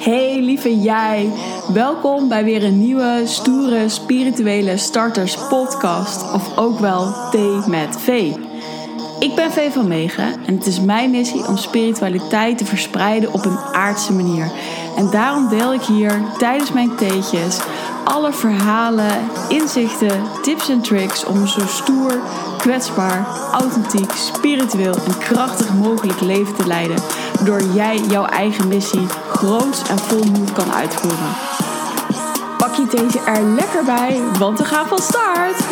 Hey lieve jij, welkom bij weer een nieuwe stoere spirituele starters podcast of ook wel thee met V. Ik ben V van Megen en het is mijn missie om spiritualiteit te verspreiden op een aardse manier. En daarom deel ik hier tijdens mijn theetjes alle verhalen, inzichten, tips en tricks om zo stoer, kwetsbaar, authentiek, spiritueel en krachtig mogelijk leven te leiden. Door jij jouw eigen missie groots en vol moed kan uitvoeren. Pak je deze er lekker bij, want we gaan van start!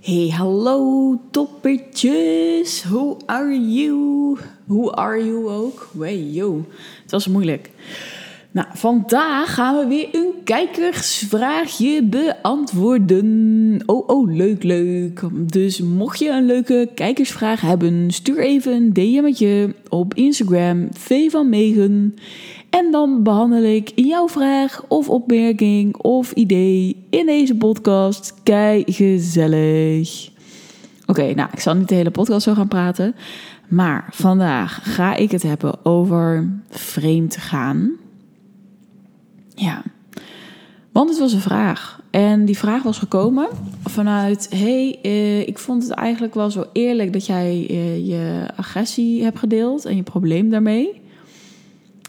Hey, hallo toppertjes. Hoe are you? Hoe are you ook? Hey, yo. Het was moeilijk. Nou, vandaag gaan we weer een kijkersvraagje beantwoorden. Oh, oh, leuk, leuk. Dus mocht je een leuke kijkersvraag hebben, stuur even een DM'tje op Instagram, V van Megen. En dan behandel ik jouw vraag of opmerking of idee in deze podcast. Kijk, gezellig. Oké, nou, ik zal niet de hele podcast zo gaan praten. Maar vandaag ga ik het hebben over vreemd gaan. Ja, want het was een vraag. En die vraag was gekomen vanuit: hey, eh, ik vond het eigenlijk wel zo eerlijk dat jij eh, je agressie hebt gedeeld en je probleem daarmee.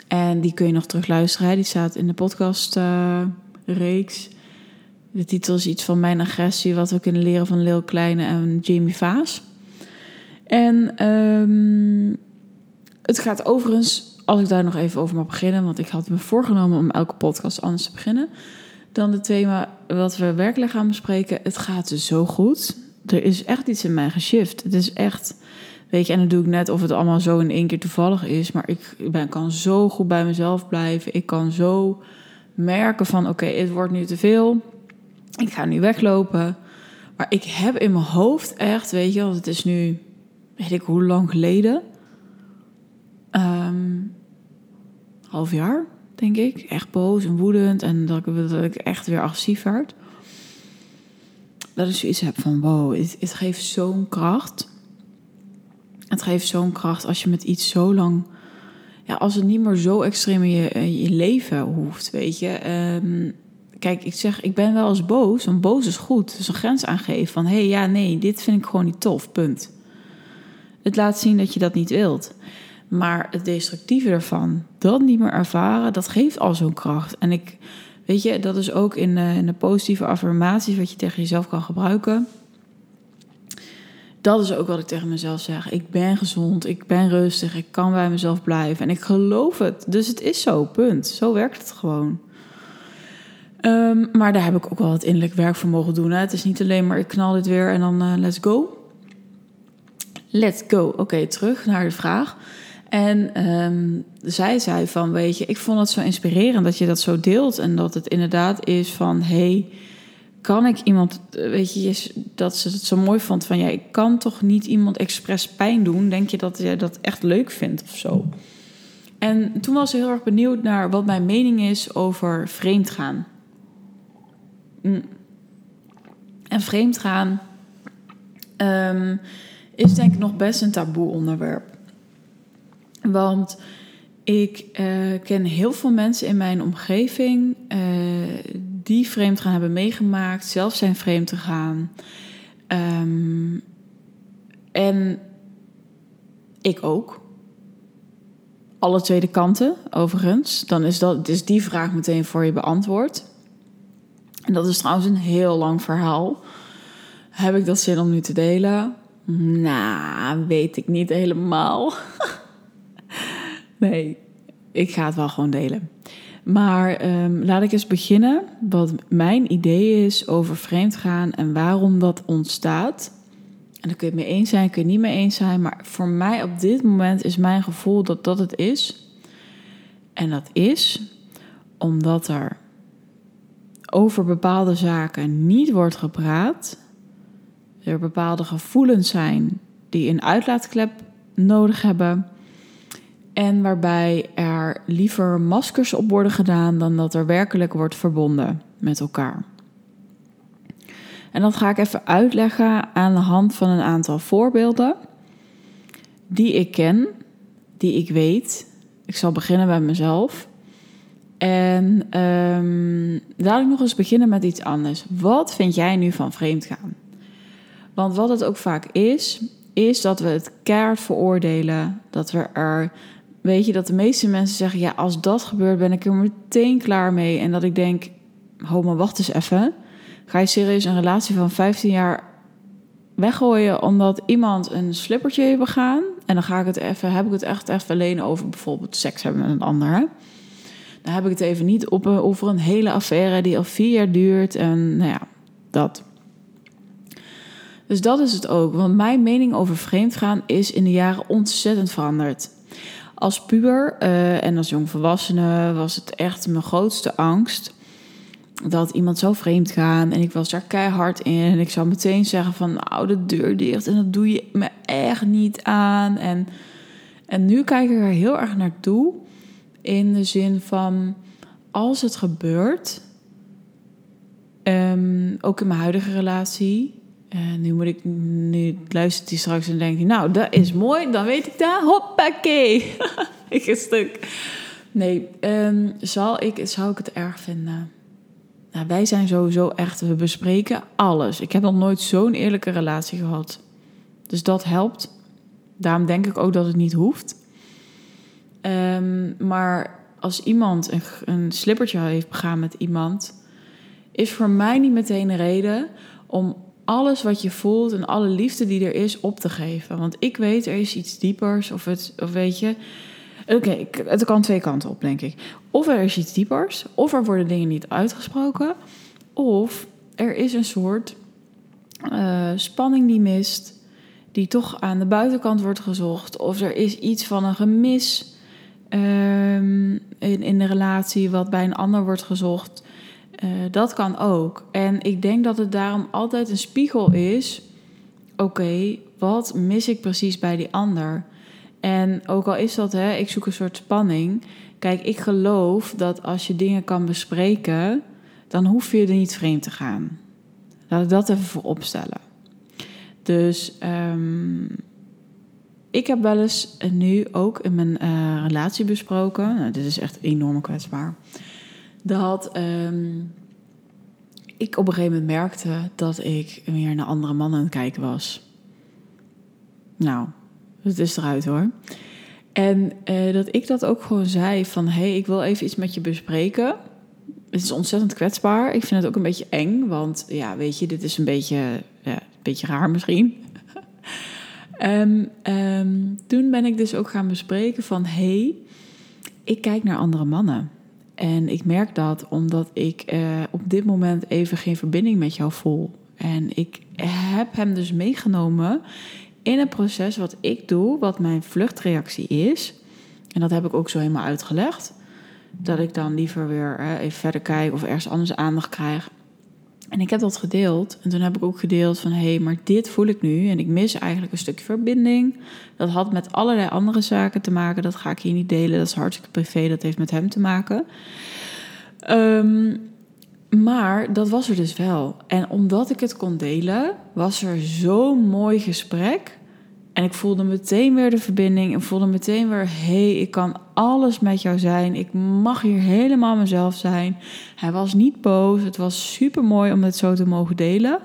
En die kun je nog terug luisteren. Die staat in de podcast-reeks. de titel is iets van Mijn agressie, wat we kunnen leren van Leel Kleine en Jamie Vaas. En um, het gaat overigens, als ik daar nog even over mag beginnen, want ik had me voorgenomen om elke podcast anders te beginnen dan het thema wat we werkelijk gaan bespreken. Het gaat zo goed. Er is echt iets in mij geshift. Het is echt Weet je, en dan doe ik net of het allemaal zo in één keer toevallig is. Maar ik ben, kan zo goed bij mezelf blijven. Ik kan zo merken van oké, het wordt nu te veel. Ik ga nu weglopen. Maar ik heb in mijn hoofd echt, weet je, want het is nu, weet ik hoe lang geleden. Um, half jaar, denk ik. Echt boos en woedend. En dat ik, echt weer agressief werd. Dat ik zoiets heb van wow, het, geeft zo'n kracht. Het geeft zo'n kracht als je met iets zo lang. Ja, als het niet meer zo extreem in je, leven hoeft, weet je. Um, kijk, ik zeg, ik ben wel eens boos. Want boos is goed. Dus een grens aangeven van... hé, hey, ja, nee, dit vind ik gewoon niet tof, punt. Het laat zien dat je dat niet wilt. Maar het destructieve ervan, dat niet meer ervaren... dat geeft al zo'n kracht. En ik, weet je, dat is ook in de, in de positieve affirmaties... wat je tegen jezelf kan gebruiken dat is ook wat ik tegen mezelf zeg. Ik ben gezond, ik ben rustig, ik kan bij mezelf blijven. En ik geloof het. Dus het is zo, punt. Zo werkt het gewoon. Ehm, maar daar heb ik ook wel het innerlijk werk voor mogen doen. Hè. Het is niet alleen maar ik knal dit weer en dan uh, let's go. Let's go. Oké, terug naar de vraag. En um, zij zei van, weet je, ik vond het zo inspirerend dat je dat zo deelt. En dat het inderdaad is van, hey, kan ik iemand, weet je, dat ze het zo mooi vond van ja, ik kan toch niet iemand expres pijn doen? Denk je dat jij dat echt leuk vindt of zo? En toen was ze heel erg benieuwd naar wat mijn mening is over vreemdgaan. Mm. En vreemdgaan um, is denk ik nog best een taboe onderwerp. Want ik uh, ken heel veel mensen in mijn omgeving uh, die vreemd gaan hebben meegemaakt, zelf zijn vreemd te gaan. Um, en ik ook. Alle tweede kanten, overigens. Dan is, dat, is die vraag meteen voor je beantwoord. En dat is trouwens een heel lang verhaal. Heb ik dat zin om nu te delen? Nou, weet ik niet helemaal. Nee, ik ga het wel gewoon delen. Maar um, laat ik eens beginnen wat mijn idee is over vreemdgaan en waarom dat ontstaat. En dan kun je het mee eens zijn, kun je het niet mee eens zijn. Maar voor mij op dit moment is mijn gevoel dat dat het is. En dat is omdat er over bepaalde zaken niet wordt gepraat. Er bepaalde gevoelens zijn die een uitlaatklep nodig hebben. En waarbij er liever maskers op worden gedaan dan dat er werkelijk wordt verbonden met elkaar. En dat ga ik even uitleggen aan de hand van een aantal voorbeelden. die ik ken, die ik weet. Ik zal beginnen bij mezelf. En um, laat ik nog eens beginnen met iets anders. Wat vind jij nu van vreemdgaan? Want wat het ook vaak is, is dat we het keihard veroordelen. Dat we er, weet je, dat de meeste mensen zeggen: ja, als dat gebeurt, ben ik er meteen klaar mee. En dat ik denk: ho, maar wacht eens even. Ga je serieus een relatie van 15 jaar weggooien omdat iemand een slippertje heeft begaan? En dan ga ik het even, heb ik het echt even alleen over bijvoorbeeld seks hebben met een ander. Dan heb ik het even niet op, over een hele affaire die al vier jaar duurt. En nou ja, dat. Dus dat is het ook. Want mijn mening over vreemdgaan is in de jaren ontzettend veranderd. Als puber uh, en als jongvolwassene was het echt mijn grootste angst dat iemand zou vreemd gaan en ik was daar keihard in. En ik zou meteen zeggen van nou de deur dicht en dat doe je me echt niet aan. En en nu kijk ik er heel erg naartoe in de zin van als het gebeurt um, ook in mijn huidige relatie en nu moet ik, nu luistert hij straks en denkt hij, nou, dat is mooi, dan weet ik dat. Hoppakee. ik een stuk. Nee, um, zal ik, zou ik het erg vinden? Nou, wij zijn sowieso echt, we bespreken alles. Ik heb nog nooit zo'n eerlijke relatie gehad. Dus dat helpt. Daarom denk ik ook dat het niet hoeft. Um, maar als iemand een, een slippertje heeft begaan met iemand, is voor mij niet meteen een reden om alles wat je voelt en alle liefde die er is op te geven. Want ik weet, er is iets diepers of, het, of weet je... Oké, het kan twee kanten op, denk ik. Of er is iets diepers, of er worden dingen niet uitgesproken... of er is een soort uh, spanning die mist... die toch aan de buitenkant wordt gezocht... of er is iets van een gemis... Um, in, in de relatie wat bij een ander wordt gezocht... Uh, dat kan ook. En ik denk dat het daarom altijd een spiegel is. Oké, wat mis ik precies bij die ander? En ook al is dat, hè, ik zoek een soort spanning. Kijk, ik geloof dat als je dingen kan bespreken, dan hoef je er niet vreemd te gaan. Laat ik dat even voor opstellen. Dus um, ik heb wel eens nu ook in mijn uh, relatie besproken. Nou, dit is echt enorm kwetsbaar dat um, ik op een gegeven moment merkte dat ik weer naar andere mannen aan het kijken was. Nou, het is eruit hoor. En uh, dat ik dat ook gewoon zei van... hé, hey, ik wil even iets met je bespreken. Het is ontzettend kwetsbaar. Ik vind het ook een beetje eng, want ja, weet je, dit is een beetje, ja, een beetje raar misschien. um, um, toen ben ik dus ook gaan bespreken van... hé, hey, ik kijk naar andere mannen. En ik merk dat omdat ik uh, op dit moment even geen verbinding met jou voel. En ik heb hem dus meegenomen in een proces wat ik doe, wat mijn vluchtreactie is. En dat heb ik ook zo helemaal uitgelegd. Dat ik dan liever weer uh, even verder kijk of ergens anders aandacht krijg. En ik heb dat gedeeld. En toen heb ik ook gedeeld van... hé, hey, maar dit voel ik nu. En ik mis eigenlijk een stukje verbinding. Dat had met allerlei andere zaken te maken. Dat ga ik hier niet delen. Dat is hartstikke privé. Dat heeft met hem te maken. Um, maar dat was er dus wel. En omdat ik het kon delen... was er zo'n mooi gesprek... En ik voelde meteen weer de verbinding. En voelde meteen weer: hey, ik kan alles met jou zijn. Ik mag hier helemaal mezelf zijn. Hij was niet boos. Het was super mooi om het zo te mogen delen.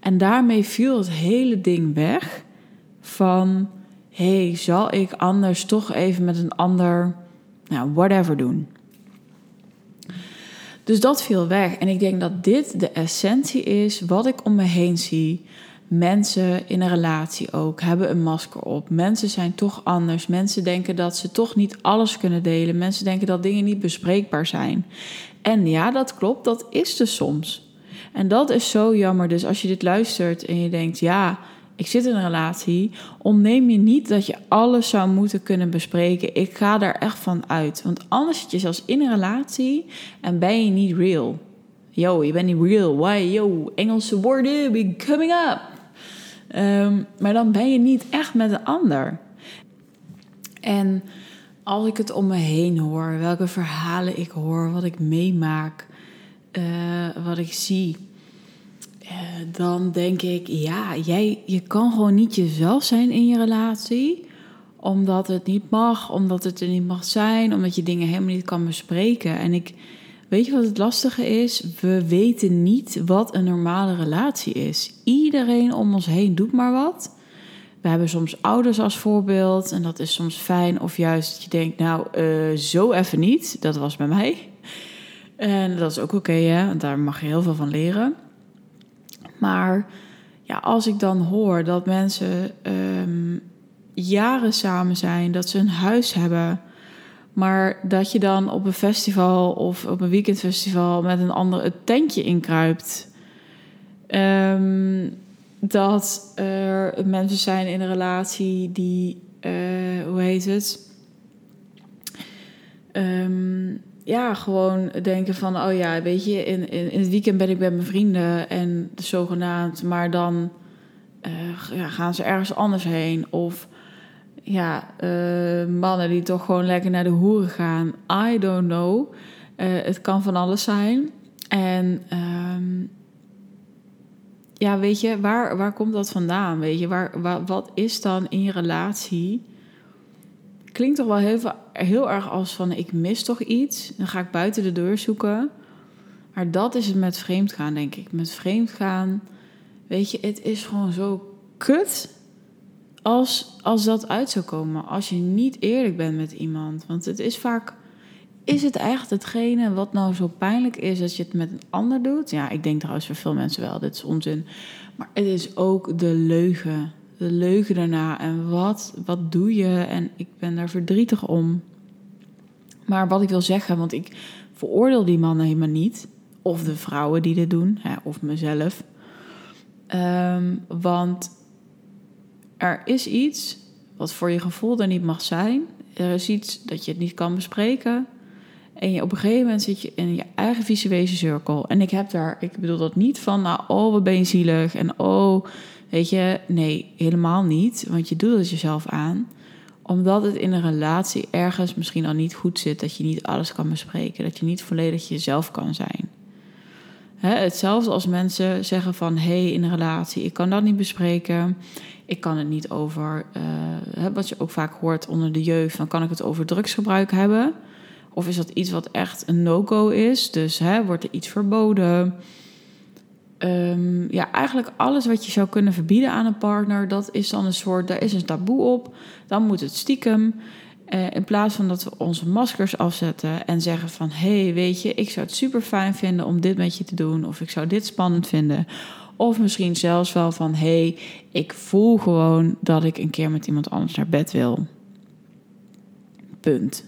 En daarmee viel het hele ding weg van: hey, zal ik anders toch even met een ander, nou, whatever doen? Dus dat viel weg. En ik denk dat dit de essentie is wat ik om me heen zie Mensen in een relatie ook hebben een masker op. Mensen zijn toch anders. Mensen denken dat ze toch niet alles kunnen delen. Mensen denken dat dingen niet bespreekbaar zijn. En ja, dat klopt, dat is dus soms. En dat is zo jammer. Dus als je dit luistert en je denkt, ja, ik zit in een relatie, ontneem je niet dat je alles zou moeten kunnen bespreken. Ik ga daar echt van uit. Want anders zit je zelfs in een relatie en ben je niet real. Yo, je bent niet real. Why? Yo, Engelse woorden, be coming up. Um, maar dan ben je niet echt met een ander. En als ik het om me heen hoor, welke verhalen ik hoor, wat ik meemaak, uh, wat ik zie, uh, dan denk ik, ja, jij, je kan gewoon niet jezelf zijn in je relatie, omdat het niet mag, omdat het er niet mag zijn, omdat je dingen helemaal niet kan bespreken. En ik weet je wat het lastige is? We weten niet wat een normale relatie is. Iedereen om ons heen doet maar wat. We hebben soms ouders als voorbeeld en dat is soms fijn. Of juist dat je denkt, nou, uh, zo even niet. Dat was bij mij. En dat is ook oké, hè? Want daar mag je heel veel van leren. Maar ja, als ik dan hoor dat mensen um, jaren samen zijn, dat ze een huis hebben, maar dat je dan op een festival of op een weekendfestival met een ander het tentje inkruipt. Um, dat er mensen zijn in een relatie die, uh, hoe heet het? Um, ja, gewoon denken van, oh ja, weet je, in, in, in het weekend ben ik bij mijn vrienden en zogenaamd, maar dan ja, gaan ze ergens anders heen. Of ja, uh, mannen die toch gewoon lekker naar de hoeren gaan. I don't know. Uh, het kan van alles zijn. En um, ja, weet je, waar, waar komt dat vandaan? Weet je, waar, waar, wat is dan in je relatie? Klinkt toch wel heel, heel erg als van ik mis toch iets. Dan ga ik buiten de deur zoeken. Maar dat is het met vreemdgaan, denk ik. Met vreemdgaan, weet je, het is gewoon zo kut als, als dat uit zou komen. Als je niet eerlijk bent met iemand. Want het is vaak. Is het echt hetgene wat nou zo pijnlijk is als je het met een ander doet? Ja, ik denk trouwens voor veel mensen wel, dit is onzin. Maar het is ook de leugen. De leugen daarna. En wat, wat doe je? En ik ben daar verdrietig om. Maar wat ik wil zeggen, want ik veroordeel die mannen helemaal niet. Of de vrouwen die dit doen, hè, of mezelf. Um, want er is iets wat voor je gevoel er niet mag zijn. Er is iets dat je het niet kan bespreken. En je, op een gegeven moment zit je in je eigen visuele cirkel. En ik heb daar, ik bedoel dat niet van, nou, oh, wat ben zielig. En oh, weet je, nee, helemaal niet. Want je doet het jezelf aan. Omdat het in een relatie ergens misschien al niet goed zit. Dat je niet alles kan bespreken. Dat je niet volledig jezelf kan zijn. hetzelfde als mensen zeggen van, hé, hey, in een relatie, ik kan dat niet bespreken. Ik kan het niet over, uh, wat je ook vaak hoort onder de jeugd, dan kan ik het over drugsgebruik hebben. Of is dat iets wat echt een no-go is? Dus hè, wordt er iets verboden? Um, ja, eigenlijk alles wat je zou kunnen verbieden aan een partner, dat is dan een soort, daar is een taboe op. Dan moet het stiekem. Uh, in plaats van dat we onze maskers afzetten en zeggen van... hé, hey, weet je, ik zou het super fijn vinden om dit met je te doen... of ik zou dit spannend vinden... Of misschien zelfs wel van: hé, hey, ik voel gewoon dat ik een keer met iemand anders naar bed wil. Punt.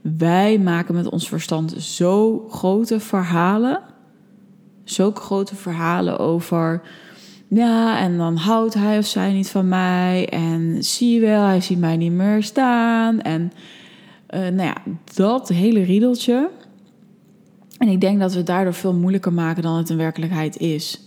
Wij maken met ons verstand zo grote verhalen. Zulke grote verhalen over. Ja, en dan houdt hij of zij niet van mij. En zie je wel, hij ziet mij niet meer staan. En uh, nou ja, dat hele riedeltje. En ik denk dat we het daardoor veel moeilijker maken dan het in werkelijkheid is.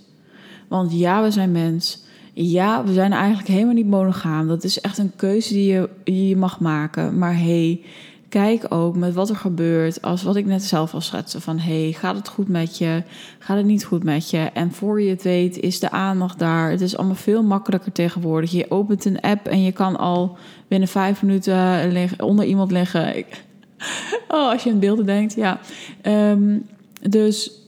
Want ja, we zijn mens. Ja, we zijn eigenlijk helemaal niet monogaam. Dat is echt een keuze die je, je mag maken. Maar hey, kijk ook met wat er gebeurt. Als wat ik net zelf al schetste. Van hey, gaat het goed met je? Gaat het niet goed met je? En voor je het weet is de aandacht daar. Het is allemaal veel makkelijker tegenwoordig. Je opent een app en je kan al binnen vijf minuten onder iemand liggen. Oh, als je in beelden denkt, ja. Um, dus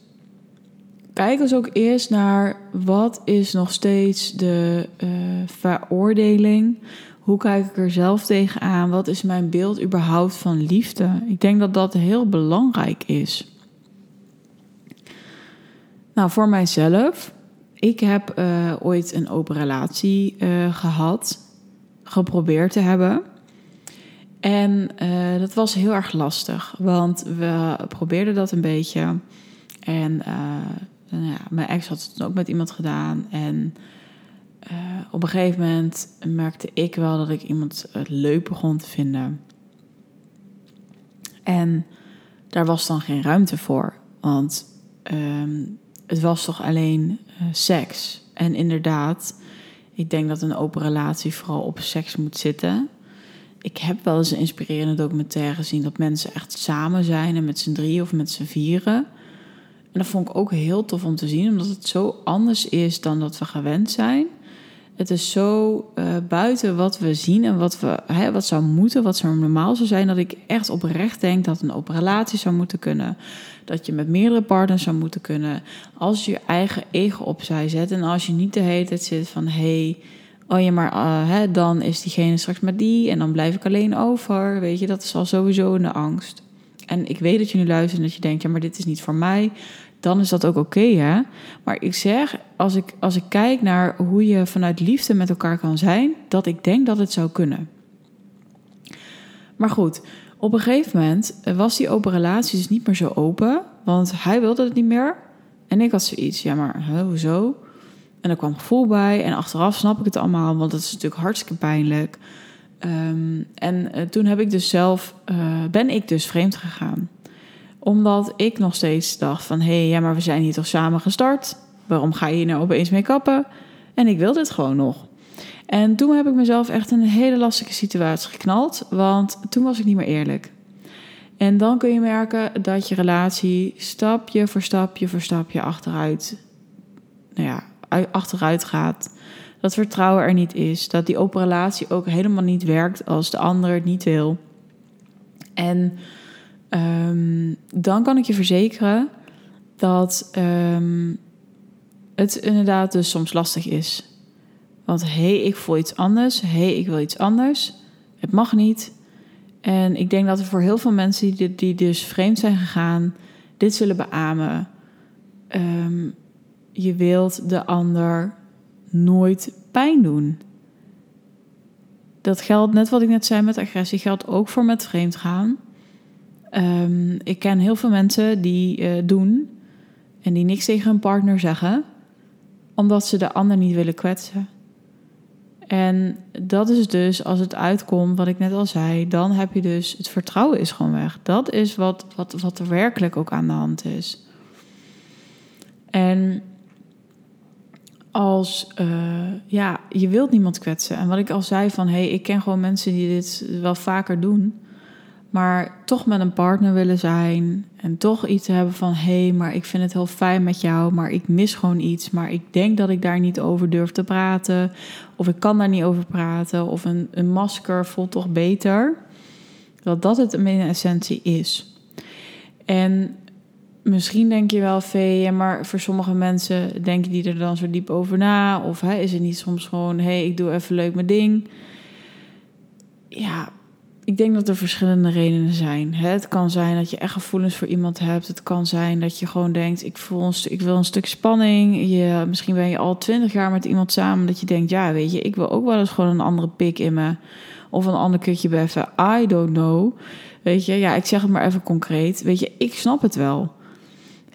kijk dus ook eerst naar wat is nog steeds de uh, veroordeling. Hoe kijk ik er zelf tegenaan? Wat is mijn beeld überhaupt van liefde? Ik denk dat dat heel belangrijk is. Nou, voor mijzelf. Ik heb uh, ooit een open relatie uh, gehad, geprobeerd te hebben. En dat was heel erg lastig, want we probeerden dat een beetje. En ja, mijn ex had het ook met iemand gedaan. En uh, op een gegeven moment merkte ik wel dat ik iemand het leuk begon te vinden. En daar was dan geen ruimte voor. Want um, het was toch alleen uh, seks. En inderdaad, ik denk dat een open relatie vooral op seks moet zitten. Ik heb wel eens een inspirerende documentaire gezien dat mensen echt samen zijn en met z'n drie of met z'n vieren. En dat vond ik ook heel tof om te zien, omdat het zo anders is dan dat we gewend zijn. Het is zo uh, buiten wat we zien en wat, we, hè, wat zou moeten, wat zou normaal zou zijn, dat ik echt oprecht denk dat een open relatie zou moeten kunnen. Dat je met meerdere partners zou moeten kunnen. Als je je eigen ego opzij zet en als je niet de hele zit van hey, oh ja, maar uh, hè, dan is diegene straks met die en dan blijf ik alleen over. Weet je, dat is al sowieso een angst. En ik weet dat je nu luistert en dat je denkt, ja, maar dit is niet voor mij dan is dat ook oké, hè? Maar ik zeg, als ik, als ik kijk naar hoe je vanuit liefde met elkaar kan zijn, dat ik denk dat het zou kunnen. Maar goed, op een gegeven moment was die open relatie dus niet meer zo open, want hij wilde het niet meer. En ik had zoiets, ja, maar hoezo? En er kwam gevoel bij en achteraf snap ik het allemaal, want het is natuurlijk hartstikke pijnlijk. Um, en uh, toen heb ik dus zelf, uh, ben ik dus vreemd gegaan omdat ik nog steeds dacht van... hé, hey, ja, maar we zijn hier toch samen gestart? Waarom ga je hier nou opeens mee kappen? En ik wil dit gewoon nog. En toen heb ik mezelf echt een hele lastige situatie geknald... want toen was ik niet meer eerlijk. En dan kun je merken dat je relatie stapje voor stapje voor stapje achteruit... nou ja, achteruit gaat... Dat vertrouwen er niet is. Dat die open relatie ook helemaal niet werkt als de ander het niet wil. En Um, dan kan ik je verzekeren dat um, het inderdaad dus soms lastig is. Want hé, hey, ik voel iets anders. Hé, hey, ik wil iets anders. Het mag niet. En ik denk dat er voor heel veel mensen die, die dus vreemd zijn gegaan, dit zullen beamen. Um, je wilt de ander nooit pijn doen. Dat geldt net wat ik net zei met agressie, geldt ook voor met vreemd gaan. Um, ik ken heel veel mensen die uh, doen en die niks tegen hun partner zeggen, omdat ze de ander niet willen kwetsen. En dat is dus, als het uitkomt, wat ik net al zei, dan heb je dus het vertrouwen is gewoon weg. Dat is wat, wat, wat er werkelijk ook aan de hand is. En als, uh, ja, je wilt niemand kwetsen. En wat ik al zei van, hé, hey, ik ken gewoon mensen die dit wel vaker doen maar toch met een partner willen zijn en toch iets hebben van hé, hey, maar ik vind het heel fijn met jou, maar ik mis gewoon iets, maar ik denk dat ik daar niet over durf te praten, of ik kan daar niet over praten, of een, een masker voelt toch beter. Dat dat het in essentie is. En misschien denk je wel, Vee, maar voor sommige mensen denken die er dan zo diep over na, of hè, is het niet soms gewoon hé, hey, ik doe even leuk mijn ding. Ja, ik denk dat er verschillende redenen zijn. Het kan zijn dat je echt gevoelens voor iemand hebt. Het kan zijn dat je gewoon denkt: ik, voel een ik wil een stuk spanning. Je, misschien ben je al twintig jaar met iemand samen. Dat je denkt: ja, weet je, ik wil ook wel eens gewoon een andere pik in me. Of een ander kutje beffen. I don't know. Weet je, ja, ik zeg het maar even concreet. Weet je, ik snap het wel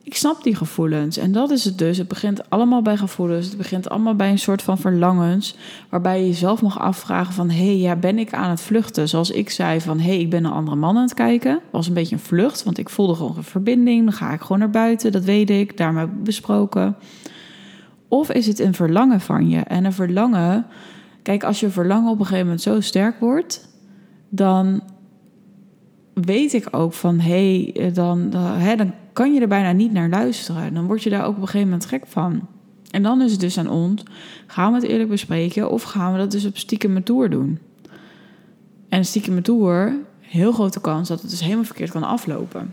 ik snap die gevoelens. En dat is het dus. Het begint allemaal bij gevoelens. Het begint allemaal bij een soort van verlangens. Waarbij je jezelf mag afvragen van... hé, hey, ja, ben ik aan het vluchten? Zoals ik zei van... hé, hey, ik ben een andere man aan het kijken. was een beetje een vlucht, want ik voelde gewoon een verbinding. Dan ga ik gewoon naar buiten, dat weet ik. Daarmee besproken. Of is het een verlangen van je? En een verlangen... Kijk, als je verlangen op een gegeven moment zo sterk wordt... dan weet ik ook van... hé, hey, dan, hè, dan kan je er bijna niet naar luisteren. Dan word je daar ook op een gegeven moment gek van. En dan is het dus aan ons, gaan we het eerlijk bespreken of gaan we dat dus op stiekem tour doen? En stiekem tour, heel grote kans dat het dus helemaal verkeerd kan aflopen.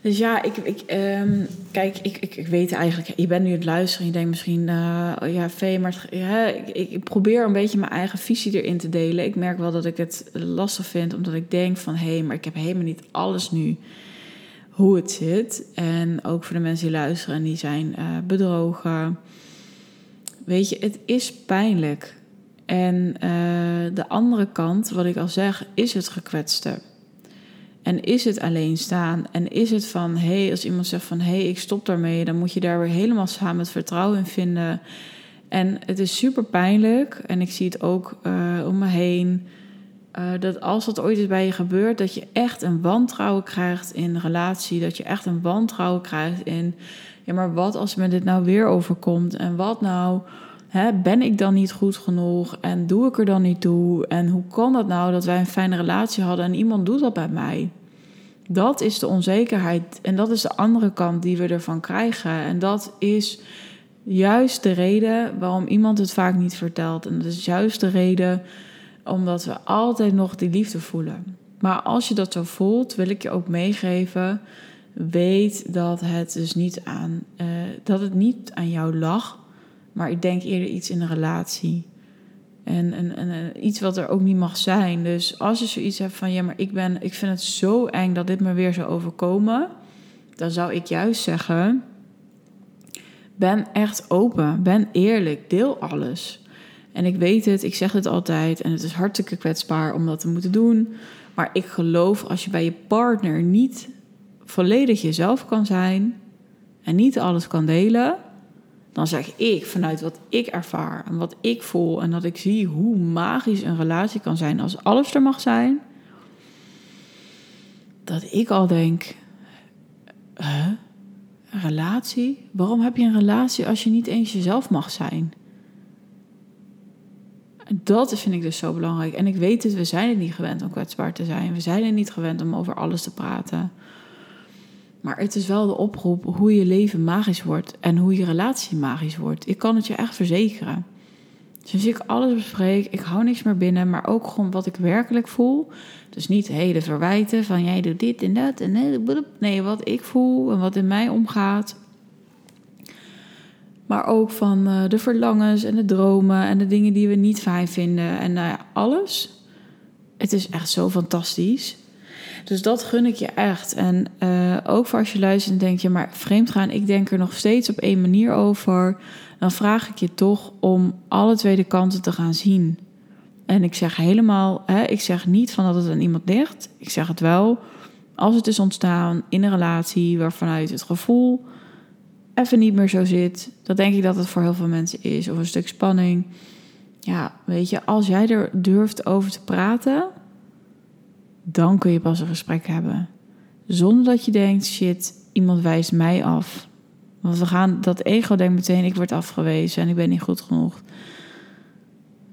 Dus ja, ik, ik um, kijk, ik, ik, ik, weet eigenlijk, je bent nu het luisteren en je denkt misschien, uh, ja, Vee, maar ja, ik, ik, probeer een beetje mijn eigen visie erin te delen. Ik merk wel dat ik het lastig vind, omdat ik denk van, hé, hey, maar ik heb helemaal niet alles nu hoe het zit. En ook voor de mensen die luisteren en die zijn uh, bedrogen. Weet je, het is pijnlijk. En uh, de andere kant, wat ik al zeg, is het gekwetste. En is het alleen staan? En is het van, hé, hey, als iemand zegt van, hé, hey, ik stop daarmee, dan moet je daar weer helemaal samen het vertrouwen in vinden. En het is super pijnlijk. En ik zie het ook uh, om me heen. Uh, dat als dat ooit eens bij je gebeurt, dat je echt een wantrouwen krijgt in relatie. Dat je echt een wantrouwen krijgt in. Ja, maar wat als me dit nou weer overkomt? En wat nou? Hè, ben ik dan niet goed genoeg? En doe ik er dan niet toe? En hoe kan dat nou dat wij een fijne relatie hadden en iemand doet dat bij mij? Dat is de onzekerheid. En dat is de andere kant die we ervan krijgen. En dat is juist de reden waarom iemand het vaak niet vertelt. En dat is juist de reden omdat we altijd nog die liefde voelen. Maar als je dat zo voelt, wil ik je ook meegeven. Weet dat het dus niet aan, uh, dat het niet aan jou lag. Maar ik denk eerder iets in een relatie. En, en, en, iets wat er ook niet mag zijn. Dus als je zoiets hebt van ja, maar ik, ben, ik vind het zo eng dat dit me weer zou overkomen. Dan zou ik juist zeggen: ben echt open, ben eerlijk, deel alles. En ik weet het, ik zeg het altijd en het is hartstikke kwetsbaar om dat te moeten doen. Maar ik geloof als je bij je partner niet volledig jezelf kan zijn en niet alles kan delen, dan zeg ik vanuit wat ik ervaar en wat ik voel en dat ik zie hoe magisch een relatie kan zijn als alles er mag zijn, dat ik al denk: huh? een relatie? Waarom heb je een relatie als je niet eens jezelf mag zijn? Dat vind ik dus zo belangrijk. En ik weet het, we zijn het niet gewend om kwetsbaar te zijn. We zijn het niet gewend om over alles te praten. Maar het is wel de oproep hoe je leven magisch wordt en hoe je relatie magisch wordt. Ik kan het je echt verzekeren. Sinds ik alles bespreek, ik hou niks meer binnen, maar ook gewoon wat ik werkelijk voel. Dus niet hele verwijten van jij doet dit en dat en nee, wat ik voel en wat in mij omgaat. Maar ook van uh, de verlangens en de dromen en de dingen die we niet fijn vinden. En nou alles. Het is echt zo fantastisch. Dus dat gun ik je echt. En uh, ook voor als je luistert en denkt, ja, maar vreemd gaan, ik denk er nog steeds op één manier over. Dan vraag ik je toch om alle twee kanten te gaan zien. En ik zeg helemaal, hè, ik zeg niet van dat het aan iemand ligt. Ik zeg het wel, als het is ontstaan in een relatie waarvanuit het gevoel even niet meer zo zit. Dat denk ik dat het voor heel veel mensen is. Of een stuk spanning. Ja, weet je, als jij er durft over te praten, dan kun je pas een gesprek hebben. Zonder dat je denkt, shit, iemand wijst mij af. Want we gaan, dat ego denkt meteen, ik word afgewezen en ik ben niet goed genoeg.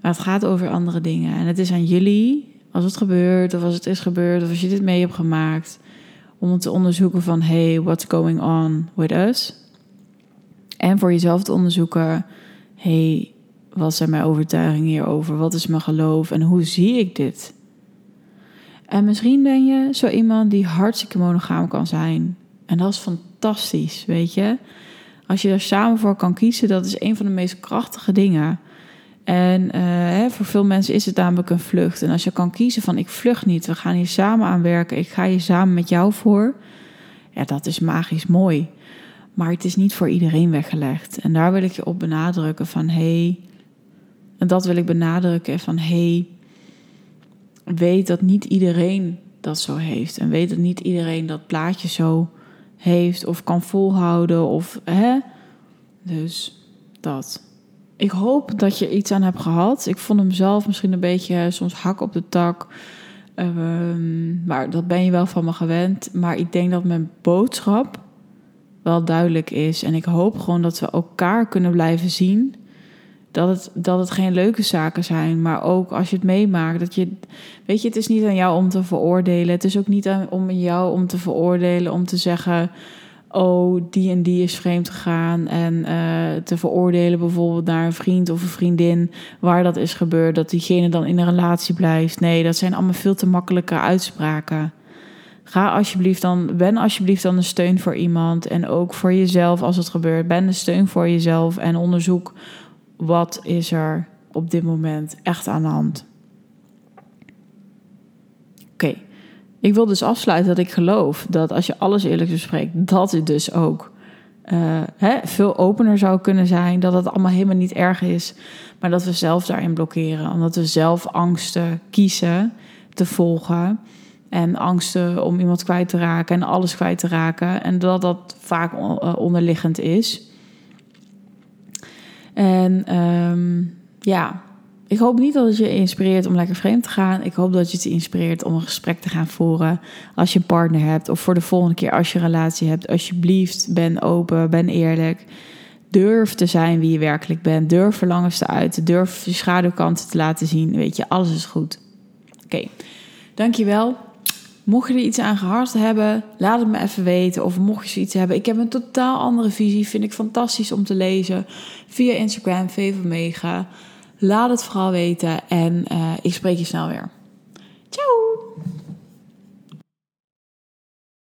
Maar het gaat over andere dingen. En het is aan jullie, als het gebeurt, of als het is gebeurd, of als je dit mee hebt gemaakt, om te onderzoeken van, hey, what's going on with us? En voor jezelf te onderzoeken, hey, wat zijn mijn overtuigingen hierover? Wat is mijn geloof en hoe zie ik dit? En misschien ben je zo iemand die hartstikke monogaam kan zijn. En dat is fantastisch, weet je. Als je er samen voor kan kiezen, dat is een van de meest krachtige dingen. En hè, voor veel mensen is het namelijk een vlucht. En als je kan kiezen van ik vlucht niet, we gaan hier samen aan werken, ik ga hier samen met jou voor. Ja, dat is magisch mooi. Maar het is niet voor iedereen weggelegd. En daar wil ik je op benadrukken van hé. Hey, en dat wil ik benadrukken van hé. Hey, weet dat niet iedereen dat zo heeft. En weet dat niet iedereen dat plaatje zo heeft of kan volhouden. Of hè. Dus dat. Ik hoop dat je iets aan hebt gehad. Ik vond hem zelf misschien een beetje soms hak op de tak. Um, maar dat ben je wel van me gewend. Maar ik denk dat mijn boodschap wel duidelijk is. En ik hoop gewoon dat we elkaar kunnen blijven zien. Dat het, dat het geen leuke zaken zijn, maar ook als je het meemaakt. Dat je, weet je, het is niet aan jou om te veroordelen. Het is ook niet aan om jou om te veroordelen, om te zeggen: Oh, die en die is vreemd gegaan. En uh, te veroordelen bijvoorbeeld naar een vriend of een vriendin waar dat is gebeurd, dat diegene dan in een relatie blijft. Nee, dat zijn allemaal veel te makkelijke uitspraken. Ga alsjeblieft dan, ben alsjeblieft dan een steun voor iemand. En ook voor jezelf als het gebeurt. Ben een steun voor jezelf en onderzoek wat is er op dit moment echt aan de hand. Oké, ik wil dus afsluiten dat ik geloof dat als je alles eerlijk bespreekt, dat het dus ook uh, hè, veel opener zou kunnen zijn. Dat het allemaal helemaal niet erg is, maar dat we zelf daarin blokkeren. Omdat we zelf angsten kiezen te volgen. En angsten om iemand kwijt te raken en alles kwijt te raken. En dat dat vaak eh, onderliggend is. En um, ja, ik hoop niet dat het je inspireert om lekker vreemd te gaan. Ik hoop dat je het inspireert om een gesprek te gaan voeren als je een partner hebt. Of voor de volgende keer als je een relatie hebt. Alsjeblieft, ben open, ben eerlijk. Durf te zijn wie je werkelijk bent. Durf verlangens te uiten. Durf je schaduwkanten te laten zien. Weet je, alles is goed. Oké, dankjewel. Mocht je er iets aan gehad hebben, laat het me even weten. Of mocht je zoiets hebben. Ik heb een totaal andere visie. Vind ik fantastisch om te lezen. Via Instagram, VV Mega. Laat het vooral weten. En uh, ik spreek je snel weer. Ciao!